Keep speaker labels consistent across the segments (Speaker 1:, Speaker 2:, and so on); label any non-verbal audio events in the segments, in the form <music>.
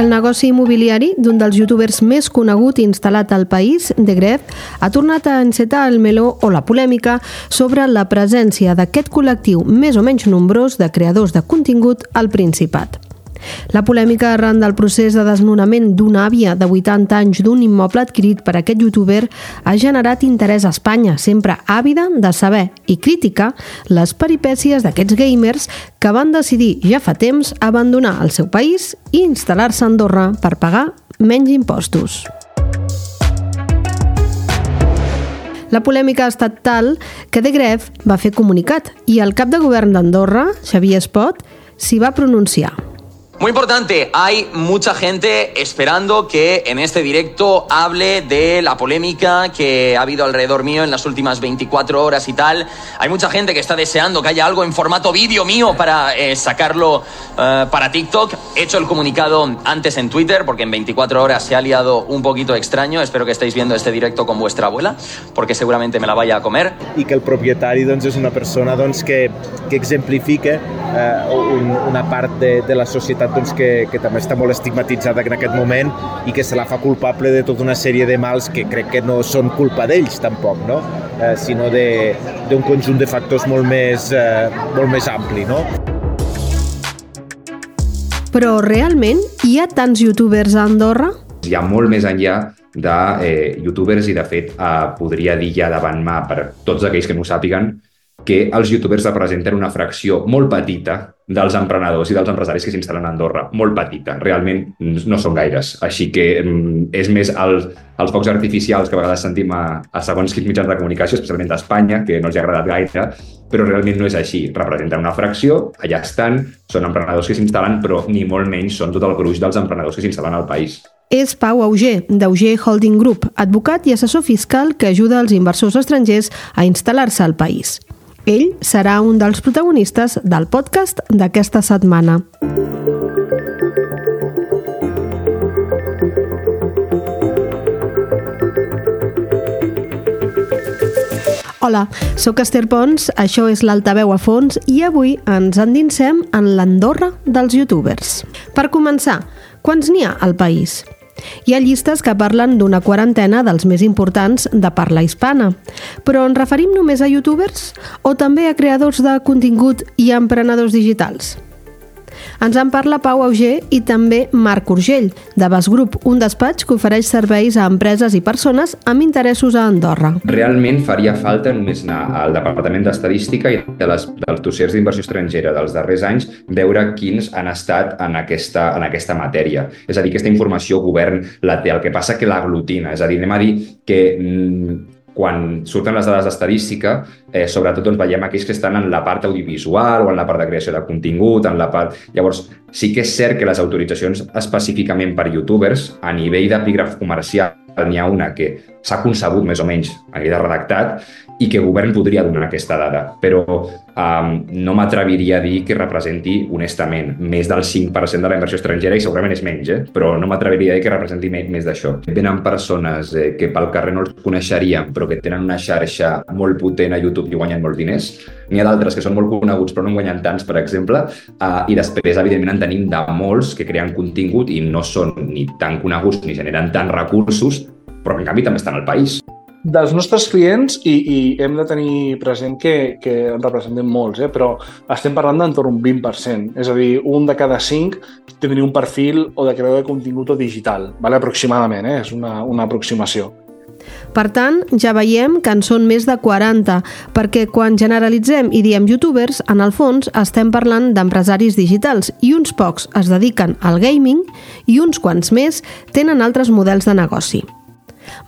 Speaker 1: El negoci immobiliari d'un dels youtubers més conegut i instal·lat al país, The Gref, ha tornat a encetar el meló o la polèmica sobre la presència d'aquest col·lectiu més o menys nombrós de creadors de contingut al Principat. La polèmica arran del procés de desnonament d'una àvia de 80 anys d'un immoble adquirit per aquest youtuber ha generat interès a Espanya, sempre àvida de saber i crítica les peripècies d'aquests gamers que van decidir ja fa temps abandonar el seu país i instal·lar-se a Andorra per pagar menys impostos. La polèmica ha estat tal que De Gref va fer comunicat i el cap de govern d'Andorra, Xavier Espot, s'hi va pronunciar.
Speaker 2: Muy importante, hay mucha gente esperando que en este directo hable de la polémica que ha habido alrededor mío en las últimas 24 horas y tal. Hay mucha gente que está deseando que haya algo en formato vídeo mío para eh, sacarlo eh, para TikTok. He hecho el comunicado antes en Twitter porque en 24 horas se ha liado un poquito extraño. Espero que estéis viendo este directo con vuestra abuela porque seguramente me la vaya a comer.
Speaker 3: I que el propietari doncs, és una persona doncs, que, que exemplifica eh, un, una part de, de la societat doncs, que, que també està molt estigmatitzada en aquest moment i que se la fa culpable de tota una sèrie de mals que crec que no són culpa d'ells tampoc, no? eh, sinó d'un conjunt de factors molt més, eh, molt més ampli. No?
Speaker 1: Però realment hi ha tants youtubers a Andorra?
Speaker 4: Hi ha molt més enllà de eh, youtubers i, de fet, eh, podria dir ja davant mà per tots aquells que no ho sàpiguen que els youtubers representen una fracció molt petita dels emprenedors i dels empresaris que s'instal·len a Andorra. Molt petita, realment no són gaires. Així que mm, és més el, els focs artificials que a vegades sentim a, a segons quins mitjans de comunicació, especialment d'Espanya, que no els ha agradat gaire, però realment no és així. Representen una fracció, allà estan, són emprenedors que s'instal·len, però ni molt menys són tot el gruix dels emprenedors que s'instal·len al país.
Speaker 1: És Pau Auger, d'Auger Holding Group, advocat i assessor fiscal que ajuda els inversors estrangers a instal·lar-se al país. Ell serà un dels protagonistes del podcast d'aquesta setmana. Hola, sóc Esther Pons, això és l'Altaveu a fons i avui ens endinsem en l'Andorra dels youtubers. Per començar, quants n'hi ha al país? Hi ha llistes que parlen d'una quarantena dels més importants de parla hispana. Però ens referim només a youtubers o també a creadors de contingut i emprenedors digitals? Ens en parla Pau Auger i també Marc Urgell, de Bas Group, un despatx que ofereix serveis a empreses i persones amb interessos a Andorra.
Speaker 4: Realment faria falta només anar al Departament d'Estadística i de les, dels dossiers d'inversió estrangera dels darrers anys veure quins han estat en aquesta, en aquesta matèria. És a dir, aquesta informació govern la té. El que passa que l'aglutina. És a dir, anem a dir que mm, quan surten les dades d'estadística, eh, sobretot doncs, veiem aquells que estan en la part audiovisual o en la part de creació de contingut, en la part... Llavors, sí que és cert que les autoritzacions específicament per youtubers, a nivell d'epígraf comercial, n'hi ha una que s'ha concebut més o menys a nivell de redactat i que govern podria donar aquesta dada, però um, no m'atreviria a dir que representi, honestament, més del 5% de la inversió estrangera i segurament és menys, eh? però no m'atreviria a dir que representi més d'això. Venen persones eh, que pel carrer no els coneixeríem, però que tenen una xarxa molt potent a YouTube i guanyen molts diners. N'hi ha d'altres que són molt coneguts però no en guanyen tants, per exemple, uh, i després, evidentment, en tenim de molts que creen contingut i no són ni tan coneguts ni generen tants recursos, però en canvi també estan al país
Speaker 5: dels nostres clients, i, i hem de tenir present que, que en representem molts, eh? però estem parlant d'entorn un 20%. És a dir, un de cada cinc tindria un perfil o de creador de contingut o digital, vale? aproximadament, eh? és una, una aproximació.
Speaker 1: Per tant, ja veiem que en són més de 40, perquè quan generalitzem i diem youtubers, en el fons estem parlant d'empresaris digitals i uns pocs es dediquen al gaming i uns quants més tenen altres models de negoci.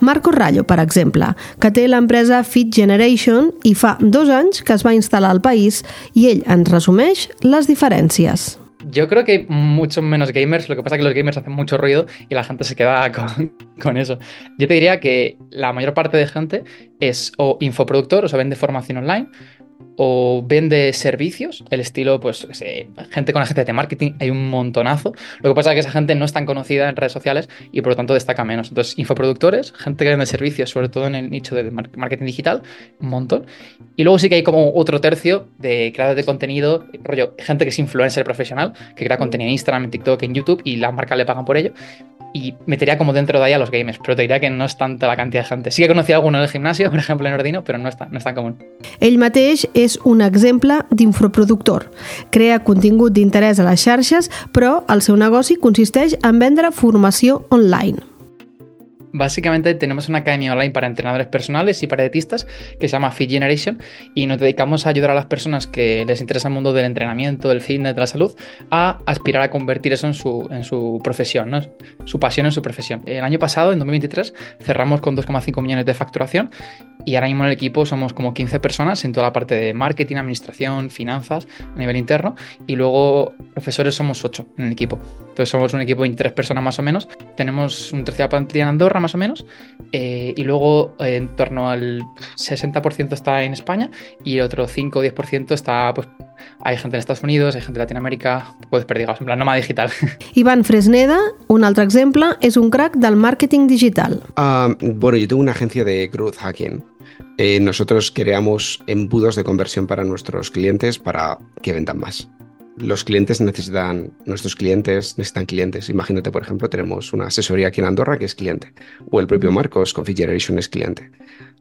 Speaker 1: Marco Rallo, per exemple, que té l'empresa Fit Generation i fa dos anys que es va instal·lar al país i ell ens resumeix les diferències.
Speaker 6: Yo creo que hay muchos menos gamers, lo que pasa es que los gamers hacen mucho ruido y la gente se queda <laughs> con, con, eso. Yo te diría que la mayor parte de gente es o infoproductor, o sea, vende formación online, o vende servicios, el estilo, pues, gente con agencias de marketing, hay un montonazo. Lo que pasa es que esa gente no es tan conocida en redes sociales y por lo tanto destaca menos. Entonces, infoproductores, gente que vende servicios, sobre todo en el nicho de marketing digital, un montón. Y luego sí que hay como otro tercio de creadores de contenido, rollo, gente que es influencer profesional, que crea contenido en Instagram, en TikTok, en YouTube y las marcas le pagan por ello y metería como dentro de ahí a los gamers, pero te diría que no es tanta la cantidad de gente. Sí que conocí a alguno en el gimnasio, <laughs> por ejemplo en Ordino, però no és, tan, no és tan comú.
Speaker 1: Ell mateix és un exemple d'infraproductor. Crea contingut d'interès a les xarxes, però el seu negoci consisteix en vendre formació online.
Speaker 6: Básicamente tenemos una academia online para entrenadores personales y para dietistas que se llama Fit Generation y nos dedicamos a ayudar a las personas que les interesa el mundo del entrenamiento, del fitness, de la salud, a aspirar a convertir eso en su, en su profesión, ¿no? su pasión en su profesión. El año pasado, en 2023, cerramos con 2,5 millones de facturación y ahora mismo en el equipo somos como 15 personas en toda la parte de marketing, administración, finanzas a nivel interno y luego profesores somos 8 en el equipo. Entonces somos un equipo de 23 personas más o menos. Tenemos un tercera plantilla en Andorra más o menos eh, y luego eh, en torno al 60% está en España y el otro 5 o 10% está pues hay gente en Estados Unidos, hay gente en Latinoamérica, pues perdidos, en plan digital. <laughs>
Speaker 1: Iván Fresneda, un otro ejemplo, es un crack del marketing digital.
Speaker 7: Uh, bueno, yo tengo una agencia de growth hacking eh, nosotros creamos embudos de conversión para nuestros clientes para que vendan más. Los clientes necesitan, nuestros clientes necesitan clientes. Imagínate, por ejemplo, tenemos una asesoría aquí en Andorra que es cliente, o el propio Marcos Configuration es cliente.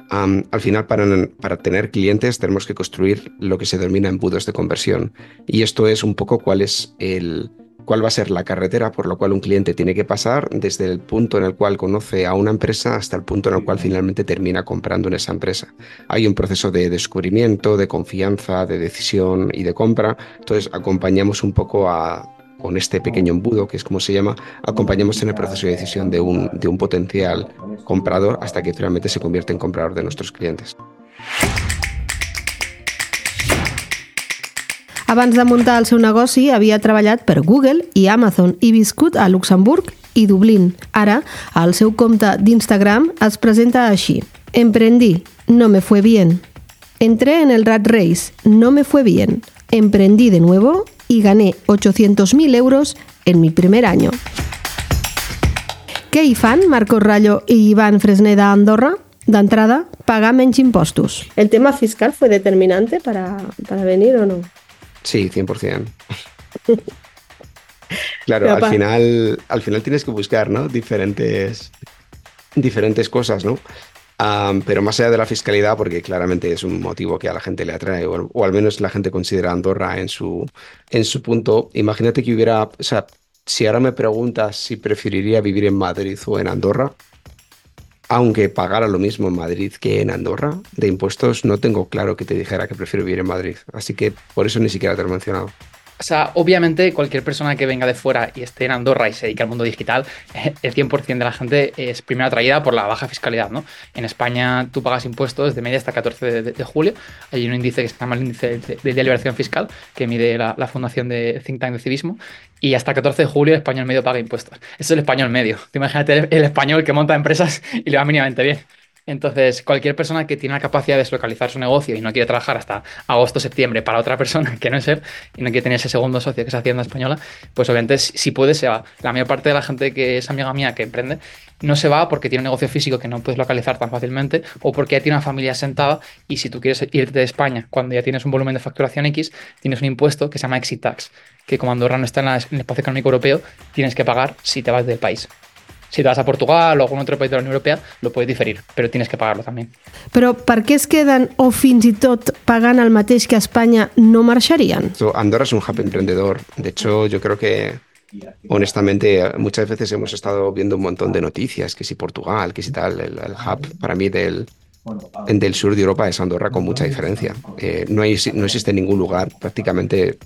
Speaker 7: al final, para, para tener clientes, tenemos que construir lo que se denomina embudos de conversión. Y esto es un poco cuál es el, cuál va a ser la carretera por la cual un cliente tiene que pasar desde el punto en el cual conoce a una empresa hasta el punto en el cual finalmente termina comprando en esa empresa. Hay un proceso de descubrimiento, de confianza, de decisión y de compra. Entonces acompañamos un poco a, con este pequeño embudo, que es como se llama, acompañamos en el proceso de decisión de un, de un potencial comprador hasta que finalmente se convierte en comprador de nuestros clientes.
Speaker 1: Abans de muntar el seu negoci, havia treballat per Google i Amazon i viscut a Luxemburg i Dublín. Ara, al seu compte d'Instagram es presenta així. Emprendí, no me fue bien. Entré en el Rat Race, no me fue bien. Emprendí de nuevo y gané 800.000 euros en mi primer año. Què hi fan Marcos Rallo i Iván Fresneda a Andorra? D'entrada, pagar menys impostos.
Speaker 8: ¿El tema fiscal fue determinante para, para venir o no?
Speaker 7: Sí, 100%. <laughs> claro, al final, al final tienes que buscar, ¿no? Diferentes, diferentes cosas, ¿no? pero más allá de la fiscalidad, porque claramente es un motivo que a la gente le atrae, o, al menos la gente considera Andorra en su, en su punto, imagínate que hubiera, o sea, si ahora me preguntas si preferiría vivir en Madrid o en Andorra, aunque pagara lo mismo en Madrid que en Andorra de impuestos, no tengo claro que te dijera que prefiero vivir en Madrid. Así que por eso ni siquiera te lo he mencionado.
Speaker 6: O sea, obviamente cualquier persona que venga de fuera y esté en Andorra y se dedique al mundo digital, el 100% de la gente es primero atraída por la baja fiscalidad, ¿no? En España tú pagas impuestos de media hasta 14 de, julio. Hay un índice que se llama el índice de, de liberación fiscal que mide la, fundación de Think Tank de Civismo y hasta 14 de julio el español medio paga impuestos. Eso es el español medio. imagínate el español que monta empresas y le va mínimamente bien. Entonces, cualquier persona que tiene la capacidad de deslocalizar su negocio y no quiere trabajar hasta agosto septiembre para otra persona <laughs> que no es él y no quiere tener ese segundo socio que es Hacienda Española, pues obviamente si puede se va. La mayor parte de la gente que es amiga mía que emprende no se va porque tiene un negocio físico que no puedes localizar tan fácilmente o porque ya tiene una familia sentada y si tú quieres irte de España cuando ya tienes un volumen de facturación X, tienes un impuesto que se llama exit tax, que como Andorra no está en, en el espacio económico europeo, tienes que pagar si te vas del país. Si te vas a Portugal o algún otro país de la Unión Europea, lo puedes diferir, pero tienes que pagarlo también.
Speaker 1: Però per què es queden o fins i tot pagant el mateix que a Espanya no marxarien?
Speaker 7: Andorra es un hub emprendedor. De hecho, yo creo que honestamente, muchas veces hemos estado viendo un montón de noticias, que si Portugal, que si tal, el, el hub para mí del, del sur de Europa es Andorra con mucha diferencia. Eh, no, hay, no existe ningún lugar prácticamente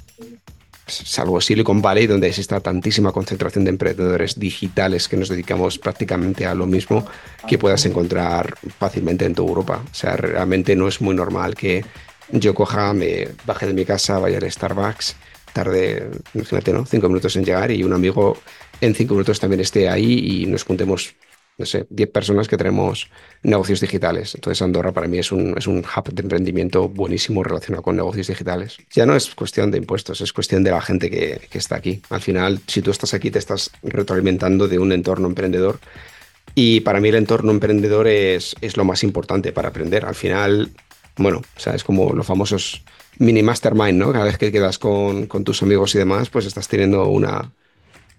Speaker 7: salvo Silicon Valley, donde existe tantísima concentración de emprendedores digitales que nos dedicamos prácticamente a lo mismo, que puedas encontrar fácilmente en toda Europa. O sea, realmente no es muy normal que yo coja, me baje de mi casa, vaya al Starbucks, tarde, imagínate, ¿no? Cinco minutos en llegar y un amigo en cinco minutos también esté ahí y nos juntemos no sé, 10 personas que tenemos negocios digitales. Entonces Andorra para mí es un, es un hub de emprendimiento buenísimo relacionado con negocios digitales. Ya no es cuestión de impuestos, es cuestión de la gente que, que está aquí. Al final, si tú estás aquí, te estás retroalimentando de un entorno emprendedor. Y para mí el entorno emprendedor es, es lo más importante para aprender. Al final, bueno, o sea, es como los famosos mini mastermind, ¿no? Cada vez que quedas con, con tus amigos y demás, pues estás teniendo una,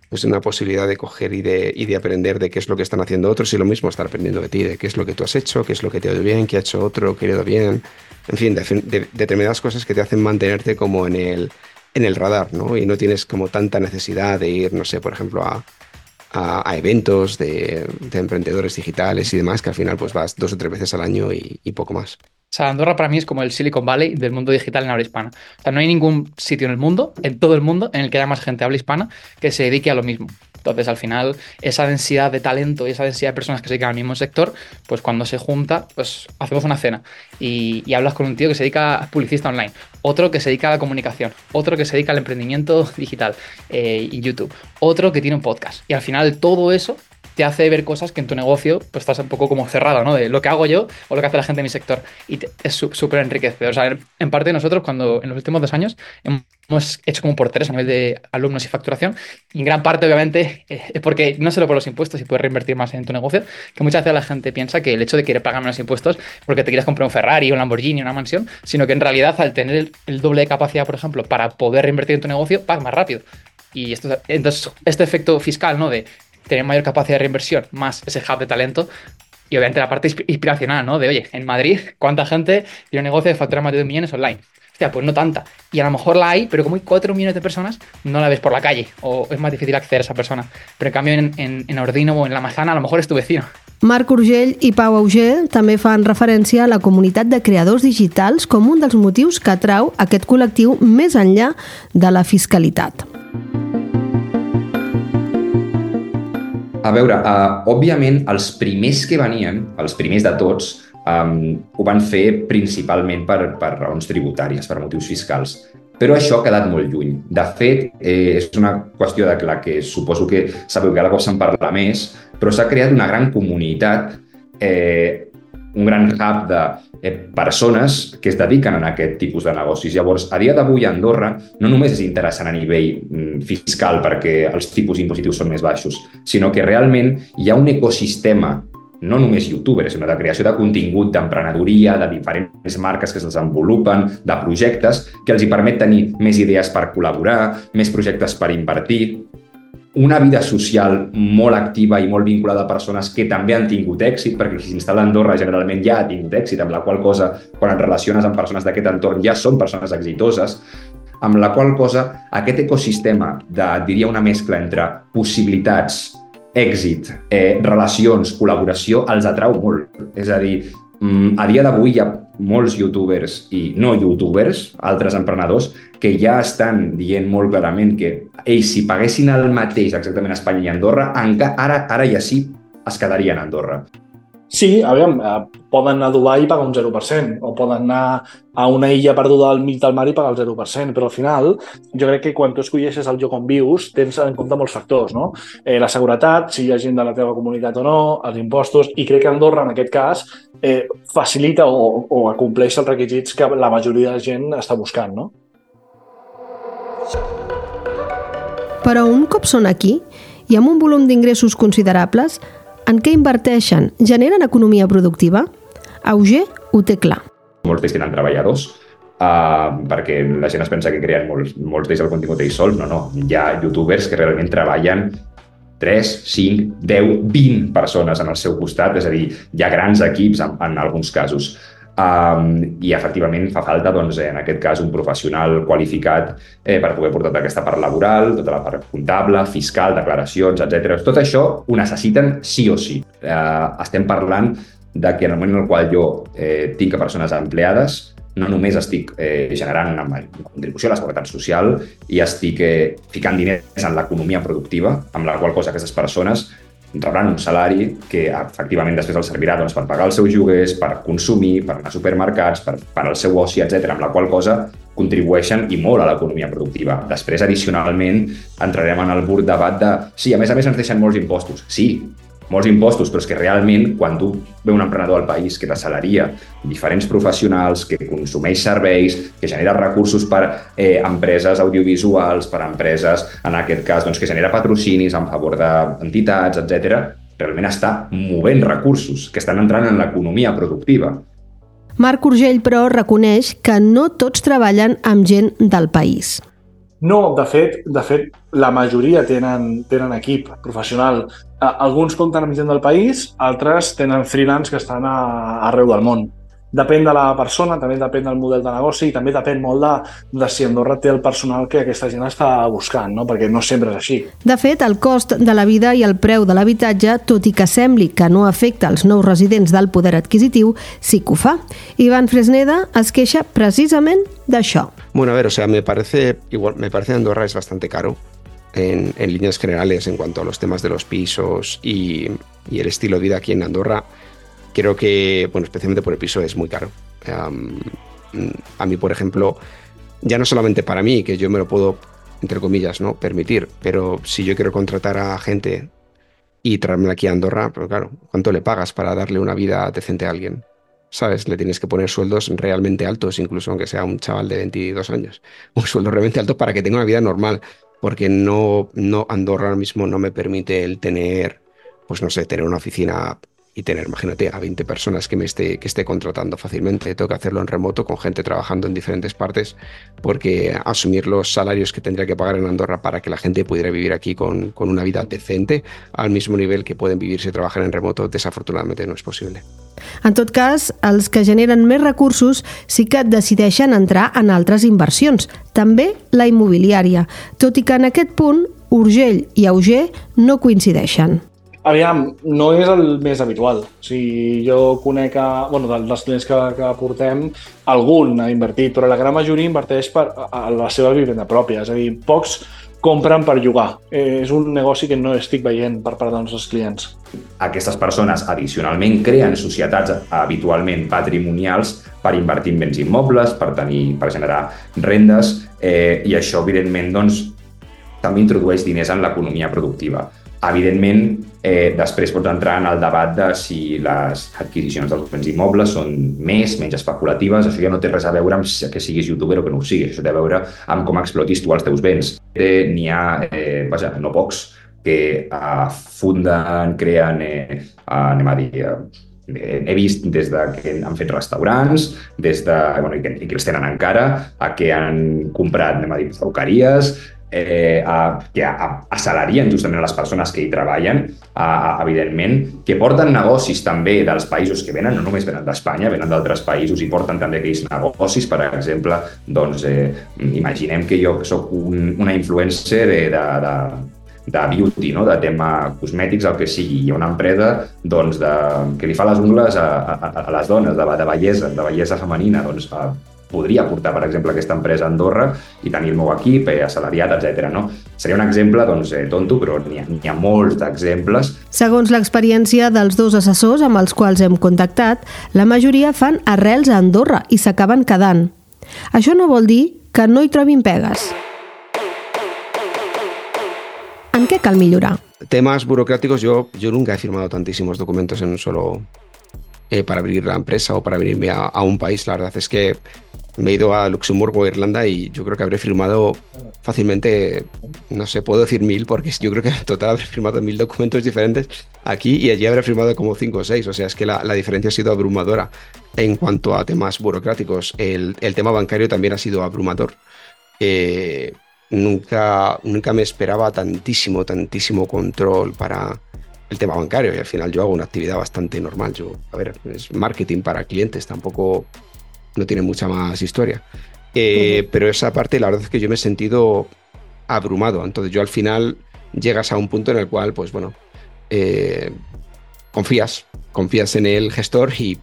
Speaker 7: pues una posibilidad de coger y de, y de aprender de qué es lo que están haciendo otros y lo mismo estar aprendiendo de ti, de qué es lo que tú has hecho, qué es lo que te ha ido bien, qué ha hecho otro, qué ha ido bien. En fin, de, de, determinadas cosas que te hacen mantenerte como en el, en el radar, ¿no? Y no tienes como tanta necesidad de ir, no sé, por ejemplo, a, a, eventos de, de, emprendedores digitales y demás, que al final pues vas dos o tres veces al año y poco más.
Speaker 6: Sea, Andorra para mí es como el Silicon Valley del mundo digital en habla hispana. O sea, no hay ningún sitio en el mundo, en todo el mundo, en el que haya más gente habla hispana que se dedique a lo mismo. Entonces, al final, esa densidad de talento y esa densidad de personas que se dedican al mismo sector, pues cuando se junta, pues hacemos una cena y, y hablas con un tío que se dedica a publicista online, otro que se dedica a la comunicación, otro que se dedica al emprendimiento digital eh, y YouTube, otro que tiene un podcast. Y al final, todo eso te hace ver cosas que en tu negocio pues estás un poco como cerrado, ¿no? De lo que hago yo o lo que hace la gente de mi sector. Y es súper enriquecedor. O sea, en parte nosotros cuando en los últimos dos años hemos hecho como por tres a nivel de alumnos y facturación. Y en gran parte, obviamente, es eh, porque no solo por los impuestos y puedes reinvertir más en tu negocio, que muchas veces la gente piensa que el hecho de querer pagar menos impuestos porque te quieres comprar un Ferrari, un Lamborghini, una mansión, sino que en realidad al tener el, el doble de capacidad, por ejemplo, para poder reinvertir en tu negocio, pagas más rápido. Y esto, entonces, este efecto fiscal, ¿no? De tener mayor capacidad de reinversión, más ese hub de talento. Y obviamente la parte inspiracional, ¿no? De, oye, en Madrid, ¿cuánta gente tiene un negocio de facturar más de 2 millones online? Hostia, pues no tanta. Y a lo mejor la hay, pero como hay 4 millones de personas, no la ves por la calle o es más difícil acceder a esa persona. Pero en cambio en, en, en Ordino o en La Mazana a lo mejor es tu vecino.
Speaker 1: Marc Urgell i Pau Auger també fan referència a la comunitat de creadors digitals com un dels motius que atrau aquest col·lectiu més enllà de la fiscalitat.
Speaker 4: A veure, uh, òbviament, els primers que venien, els primers de tots, um, ho van fer principalment per, per raons tributàries, per motius fiscals. Però això ha quedat molt lluny. De fet, eh, és una qüestió de la que suposo que sabeu que cada cop se'n parla més, però s'ha creat una gran comunitat eh, un gran hub de persones que es dediquen a aquest tipus de negocis. Llavors, a dia d'avui a Andorra no només és interessant a nivell mm, fiscal perquè els tipus impositius són més baixos, sinó que realment hi ha un ecosistema no només youtubers, sinó de creació de contingut, d'emprenedoria, de diferents marques que es desenvolupen, de projectes, que els hi permet tenir més idees per col·laborar, més projectes per invertir, una vida social molt activa i molt vinculada a persones que també han tingut èxit, perquè qui s'instal·la a Andorra generalment ja ha tingut èxit, amb la qual cosa, quan et relaciones amb persones d'aquest entorn, ja són persones exitoses, amb la qual cosa aquest ecosistema de, diria, una mescla entre possibilitats, èxit, eh, relacions, col·laboració, els atrau molt. És a dir, a dia d'avui hi ha molts youtubers i no youtubers, altres emprenedors, que ja estan dient molt clarament que ells, si paguessin el mateix exactament a Espanya i a Andorra, ara, ara ja sí es quedarien a Andorra.
Speaker 5: Sí, aviam, eh, poden anar a Dubai i pagar un 0%, o poden anar a una illa perduda al mig del mar i pagar el 0%, però al final jo crec que quan tu escolleixes el lloc on vius tens en compte molts factors, no? Eh, la seguretat, si hi ha gent de la teva comunitat o no, els impostos, i crec que Andorra en aquest cas eh, facilita o, o acompleix els requisits que la majoria de gent està buscant, no?
Speaker 1: Però un cop són aquí, i amb un volum d'ingressos considerables, en què inverteixen? Generen economia productiva? Auger ho té clar.
Speaker 4: Molts d'ells tenen treballadors, uh, perquè la gent es pensa que creen molts, molts d'ells el contingut ells sols. No, no. Hi ha youtubers que realment treballen 3, 5, 10, 20 persones en el seu costat, és a dir, hi ha grans equips en, en alguns casos. Um, I efectivament fa falta, doncs, en aquest cas, un professional qualificat eh, per poder portar tota aquesta part laboral, tota la part comptable, fiscal, declaracions, etc. Tot això ho necessiten sí o sí. Uh, estem parlant de que en el moment en el qual jo eh, tinc persones empleades, no només estic eh, generant una, una contribució a la seguretat social i estic eh, ficant diners en l'economia productiva, amb la qual cosa aquestes persones rebran un salari que efectivament després els servirà doncs, per pagar els seus lloguers, per consumir, per anar a supermercats, per, per al seu oci, etc. amb la qual cosa contribueixen i molt a l'economia productiva. Després, addicionalment, entrarem en el bur debat de sí, a més a més ens deixen molts impostos. Sí, molts impostos, però és que realment quan tu ve un emprenedor al país que t'assalaria diferents professionals, que consumeix serveis, que genera recursos per eh, empreses audiovisuals, per empreses, en aquest cas, doncs, que genera patrocinis en favor d'entitats, etc, realment està movent recursos que estan entrant en l'economia productiva.
Speaker 1: Marc Urgell, però, reconeix que no tots treballen amb gent del país.
Speaker 5: No, de fet, de fet la majoria tenen, tenen equip professional. Alguns compten amb gent del país, altres tenen freelance que estan a, arreu del món. Depèn de la persona, també depèn del model de negoci i també depèn molt de, de si Andorra té el personal que aquesta gent està buscant, no? perquè no sempre és així.
Speaker 1: De fet, el cost de la vida i el preu de l'habitatge, tot i que sembli que no afecta els nous residents del poder adquisitiu, sí que ho fa. Ivan Fresneda es queixa precisament d'això.
Speaker 7: Bueno, a ver, o sea, me parece, igual, me parece Andorra es bastante caro. En, en, líneas generales en cuanto a los temas de los pisos y, y el estilo de vida aquí en Andorra creo que, bueno, especialmente por el piso es muy caro. A mí, por ejemplo, ya no solamente para mí, que yo me lo puedo, entre comillas, ¿no? permitir, pero si yo quiero contratar a gente y traerme aquí a Andorra, pues claro, ¿cuánto le pagas para darle una vida decente a alguien? ¿Sabes? Le tienes que poner sueldos realmente altos, incluso aunque sea un chaval de 22 años. <laughs> Un sueldo realmente alto para que tenga una vida normal, porque no, no Andorra ahora mismo no me permite el tener, pues no sé, tener una oficina y tener, imagínate, a 20 personas que me esté, que esté contratando fácilmente. Tengo que hacerlo en remoto con gente trabajando en diferentes partes porque asumir los salarios que tendría que pagar en Andorra para que la gente pudiera vivir aquí con, con una vida decente al mismo nivel que pueden vivir si trabajan en remoto, desafortunadamente no és possible.
Speaker 1: En tot cas, els que generen més recursos sí que decideixen entrar en altres inversions, també la immobiliària, tot i que en aquest punt Urgell i Auger no coincideixen.
Speaker 5: Aviam, no és el més habitual. O sigui, jo conec, a, bueno, dels clients que, que portem, algun ha invertit, però la gran majoria inverteix per a la seva vivenda pròpia. És a dir, pocs compren per llogar. Eh, és un negoci que no estic veient per part dels nostres clients.
Speaker 4: Aquestes persones, addicionalment, creen societats habitualment patrimonials per invertir en béns immobles, per, tenir, per generar rendes, eh, i això, evidentment, doncs, també introdueix diners en l'economia productiva. Evidentment, eh, després pots entrar en el debat de si les adquisicions dels béns immobles són més, menys especulatives. Això ja no té res a veure amb que siguis youtuber o que no ho siguis. Això té a veure amb com explotis tu els teus béns. Eh, N'hi ha, eh, vaja, no pocs, que eh, funden, creen, eh, anem a dir, eh, he vist des de que han fet restaurants, des de, bueno, i que, i que els tenen encara, a que han comprat, anem a dir, perruqueries, eh, a, que assalarien justament a les persones que hi treballen, a, a, evidentment, que porten negocis també dels països que venen, no només venen d'Espanya, venen d'altres països i porten també aquells negocis, per exemple, doncs eh, imaginem que jo sóc un, una influencer de, de, de, de beauty, no? de tema cosmètics, el que sigui. Hi ha una empresa doncs, de, que li fa les ungles a, a, a les dones, de, de bellesa, de bellesa femenina. Doncs, a, podria portar, per exemple, aquesta empresa a Andorra i tenir el meu equip, eh, assalariat, etc. No? Seria un exemple doncs, eh, tonto, però n'hi ha, ha molts d'exemples.
Speaker 1: Segons l'experiència dels dos assessors amb els quals hem contactat, la majoria fan arrels a Andorra i s'acaben quedant. Això no vol dir que no hi trobin pegues. En què cal millorar?
Speaker 7: Temas burocráticos, yo, yo nunca he firmado tantísimos documentos en un solo, eh, para abrir la empresa o para venirme a, a, un país. La verdad es que me he ido a Luxemburgo o Irlanda y yo creo que habré firmado fácilmente, no sé, puedo decir mil, porque yo creo que en total habré firmado mil documentos diferentes aquí y allí habré firmado como cinco o seis. O sea, es que la, la diferencia ha sido abrumadora. En cuanto a temas burocráticos, el, el tema bancario también ha sido abrumador. Eh, nunca, nunca me esperaba tantísimo, tantísimo control para, el tema bancario y al final yo hago una actividad bastante normal. Yo, a ver, es marketing para clientes, tampoco no tiene mucha más historia. Eh, uh -huh. Pero esa parte, la verdad es que yo me he sentido abrumado. Entonces yo al final llegas a un punto en el cual, pues bueno, eh, confías, confías en el gestor y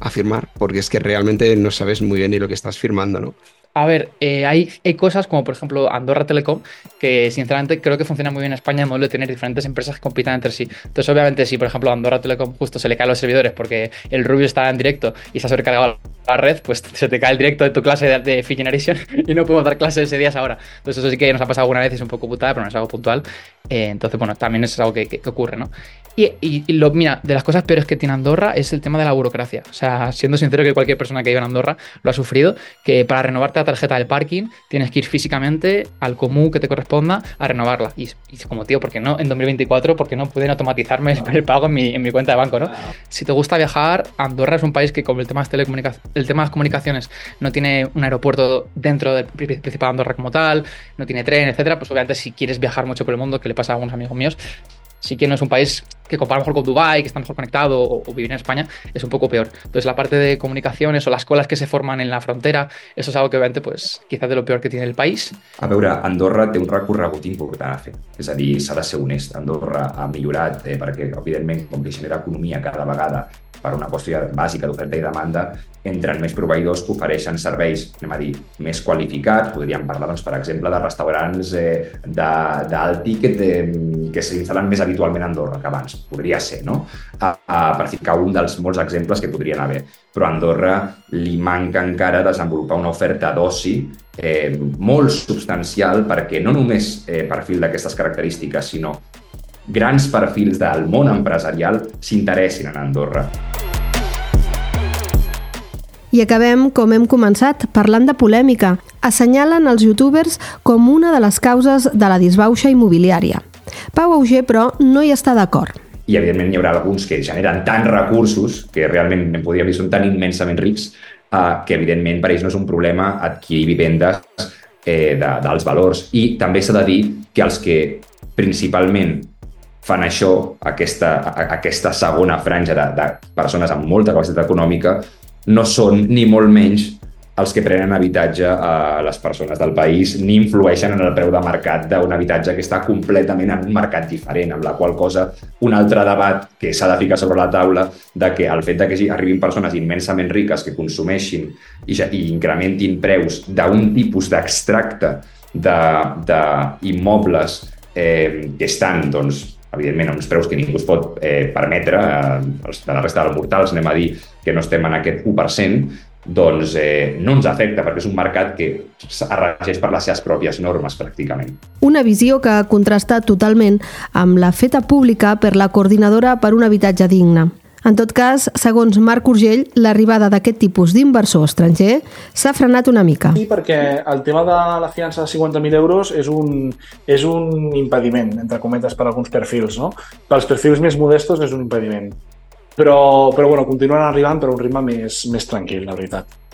Speaker 7: a firmar, porque es que realmente no sabes muy bien ni lo que estás firmando, ¿no?
Speaker 6: A ver, eh, hay, hay, cosas como por ejemplo Andorra Telecom, que sinceramente creo que funciona muy bien en España el modelo de tener diferentes empresas que compitan entre sí. Entonces, obviamente, si por ejemplo Andorra Telecom justo se le caen los servidores porque el Rubio está en directo y se ha sobrecargado la red, pues se te cae el directo de tu clase de, de Generation <laughs> y no podemos dar clases ese día ahora. Entonces, eso sí que nos ha pasado alguna vez, es un poco putada, pero no es algo puntual. Eh, entonces, bueno, también es algo que ocurre, ¿no? Y, y- y lo, mira, de las cosas peores que tiene Andorra es el tema de la burocracia. O sea, siendo sincero que cualquier persona que vive en Andorra lo ha sufrido, que para renovarte la tarjeta del parking tienes que ir físicamente al común que te corresponda a renovarla. Y, y como, tío, ¿por qué no en 2024? ¿Por qué no pueden automatizarme el, el pago en mi, en mi cuenta de banco, no? Si te gusta viajar, Andorra es un país que con el tema de, las telecomunica- el tema de las comunicaciones no tiene un aeropuerto dentro del pri- Principado de Andorra como tal, no tiene tren, etcétera. Pues obviamente si quieres viajar mucho por el mundo, que le pasa a algunos amigos míos, sí que no es un país que compara mejor con Dubái, que está mejor conectado, o, o vivir en España, es un poco peor. Entonces la parte de comunicaciones o las colas que se forman en la frontera, eso es algo que obviamente pues quizás de lo peor que tiene el país.
Speaker 4: A veure, Andorra té un recorregut important a fer. És a dir, s'ha de ser honest. Andorra ha millorat eh, perquè, evidentment, com que genera economia cada vegada per una qüestió bàsica d'oferta i demanda, entren més proveïdors que ofereixen serveis, anem a dir, més qualificats. Podríem parlar, doncs, per exemple, de restaurants eh, de- d'alt tíquet eh, que s'instal·len més habitualment a Andorra que abans. Podria ser, no? A, a, per ficar un dels molts exemples que podrien haver. Però a Andorra li manca encara desenvolupar una oferta d'oci eh, molt substancial perquè no només eh, perfil d'aquestes característiques, sinó grans perfils del món empresarial s'interessin en Andorra.
Speaker 1: I acabem, com hem començat, parlant de polèmica. Assenyalen els youtubers com una de les causes de la disbauxa immobiliària. Pau Auger, però, no hi està d'acord.
Speaker 4: I, evidentment, hi haurà alguns que generen tants recursos, que realment en podríem dir són tan immensament rics, eh, que, evidentment, per ells no és un problema adquirir vivendes eh, de- d'alts valors. I també s'ha de dir que els que principalment fan això, aquesta, aquesta segona franja de, de persones amb molta capacitat econòmica, no són ni molt menys els que prenen habitatge a les persones del país ni influeixen en el preu de mercat d'un habitatge que està completament en un mercat diferent, amb la qual cosa un altre debat que s'ha de ficar sobre la taula de que el fet de que arribin persones immensament riques que consumeixin i, i incrementin preus d'un tipus d'extracte d'immobles eh, que estan, doncs, evidentment, a uns preus que ningú es pot eh, permetre, eh, de la resta dels mortals, anem a dir que no estem en aquest 1%, doncs eh, no ens afecta perquè és un mercat que es per les seves pròpies normes, pràcticament.
Speaker 1: Una visió que ha contrastat totalment amb la feta pública per la Coordinadora per un habitatge digne. En tot cas, segons Marc Urgell, l'arribada d'aquest tipus d'inversor estranger s'ha frenat una mica.
Speaker 5: Sí, perquè el tema de la fiança de 50.000 euros és un, és un impediment, entre cometes, per alguns perfils. No? Pels perfils més modestos és un impediment. Però, però bueno, continuen arribant per un ritme més, més tranquil, la veritat.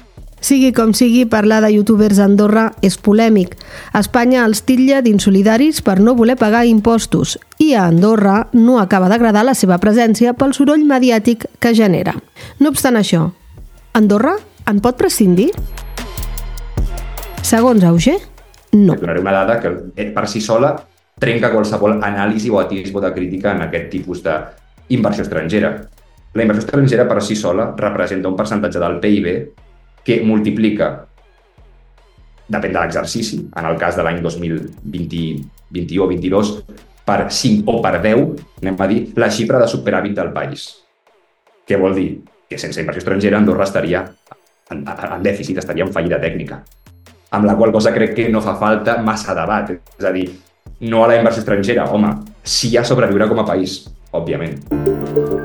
Speaker 1: Sigui com sigui, parlar de youtubers a Andorra és polèmic. A Espanya els titlla d'insolidaris per no voler pagar impostos i a Andorra no acaba d'agradar la seva presència pel soroll mediàtic que genera. No obstant això, Andorra en pot prescindir? Segons Auger, no.
Speaker 4: Et donaré una dada que eh, per si sola trenca qualsevol anàlisi o atisbo de crítica en aquest tipus d'inversió estrangera. La inversió estrangera per si sola representa un percentatge del PIB que multiplica, depèn de l'exercici, en el cas de l'any 2021 o 22, per 5 o per 10, anem a dir, la xifra de superàvit del país. Què vol dir? Que sense inversió estrangera Andorra estaria en, en dèficit, estaria en fallida tècnica amb la qual cosa crec que no fa falta massa debat. És a dir, no a la inversió estrangera, home, sí a sobreviure com a país, òbviament.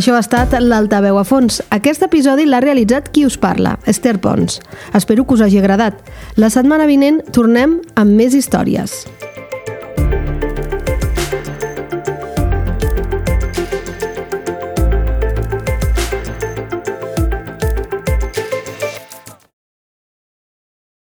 Speaker 1: Això ha estat l'Altaveu a fons. Aquest episodi l'ha realitzat qui us parla, Esther Pons. Espero que us hagi agradat. La setmana vinent tornem amb més històries.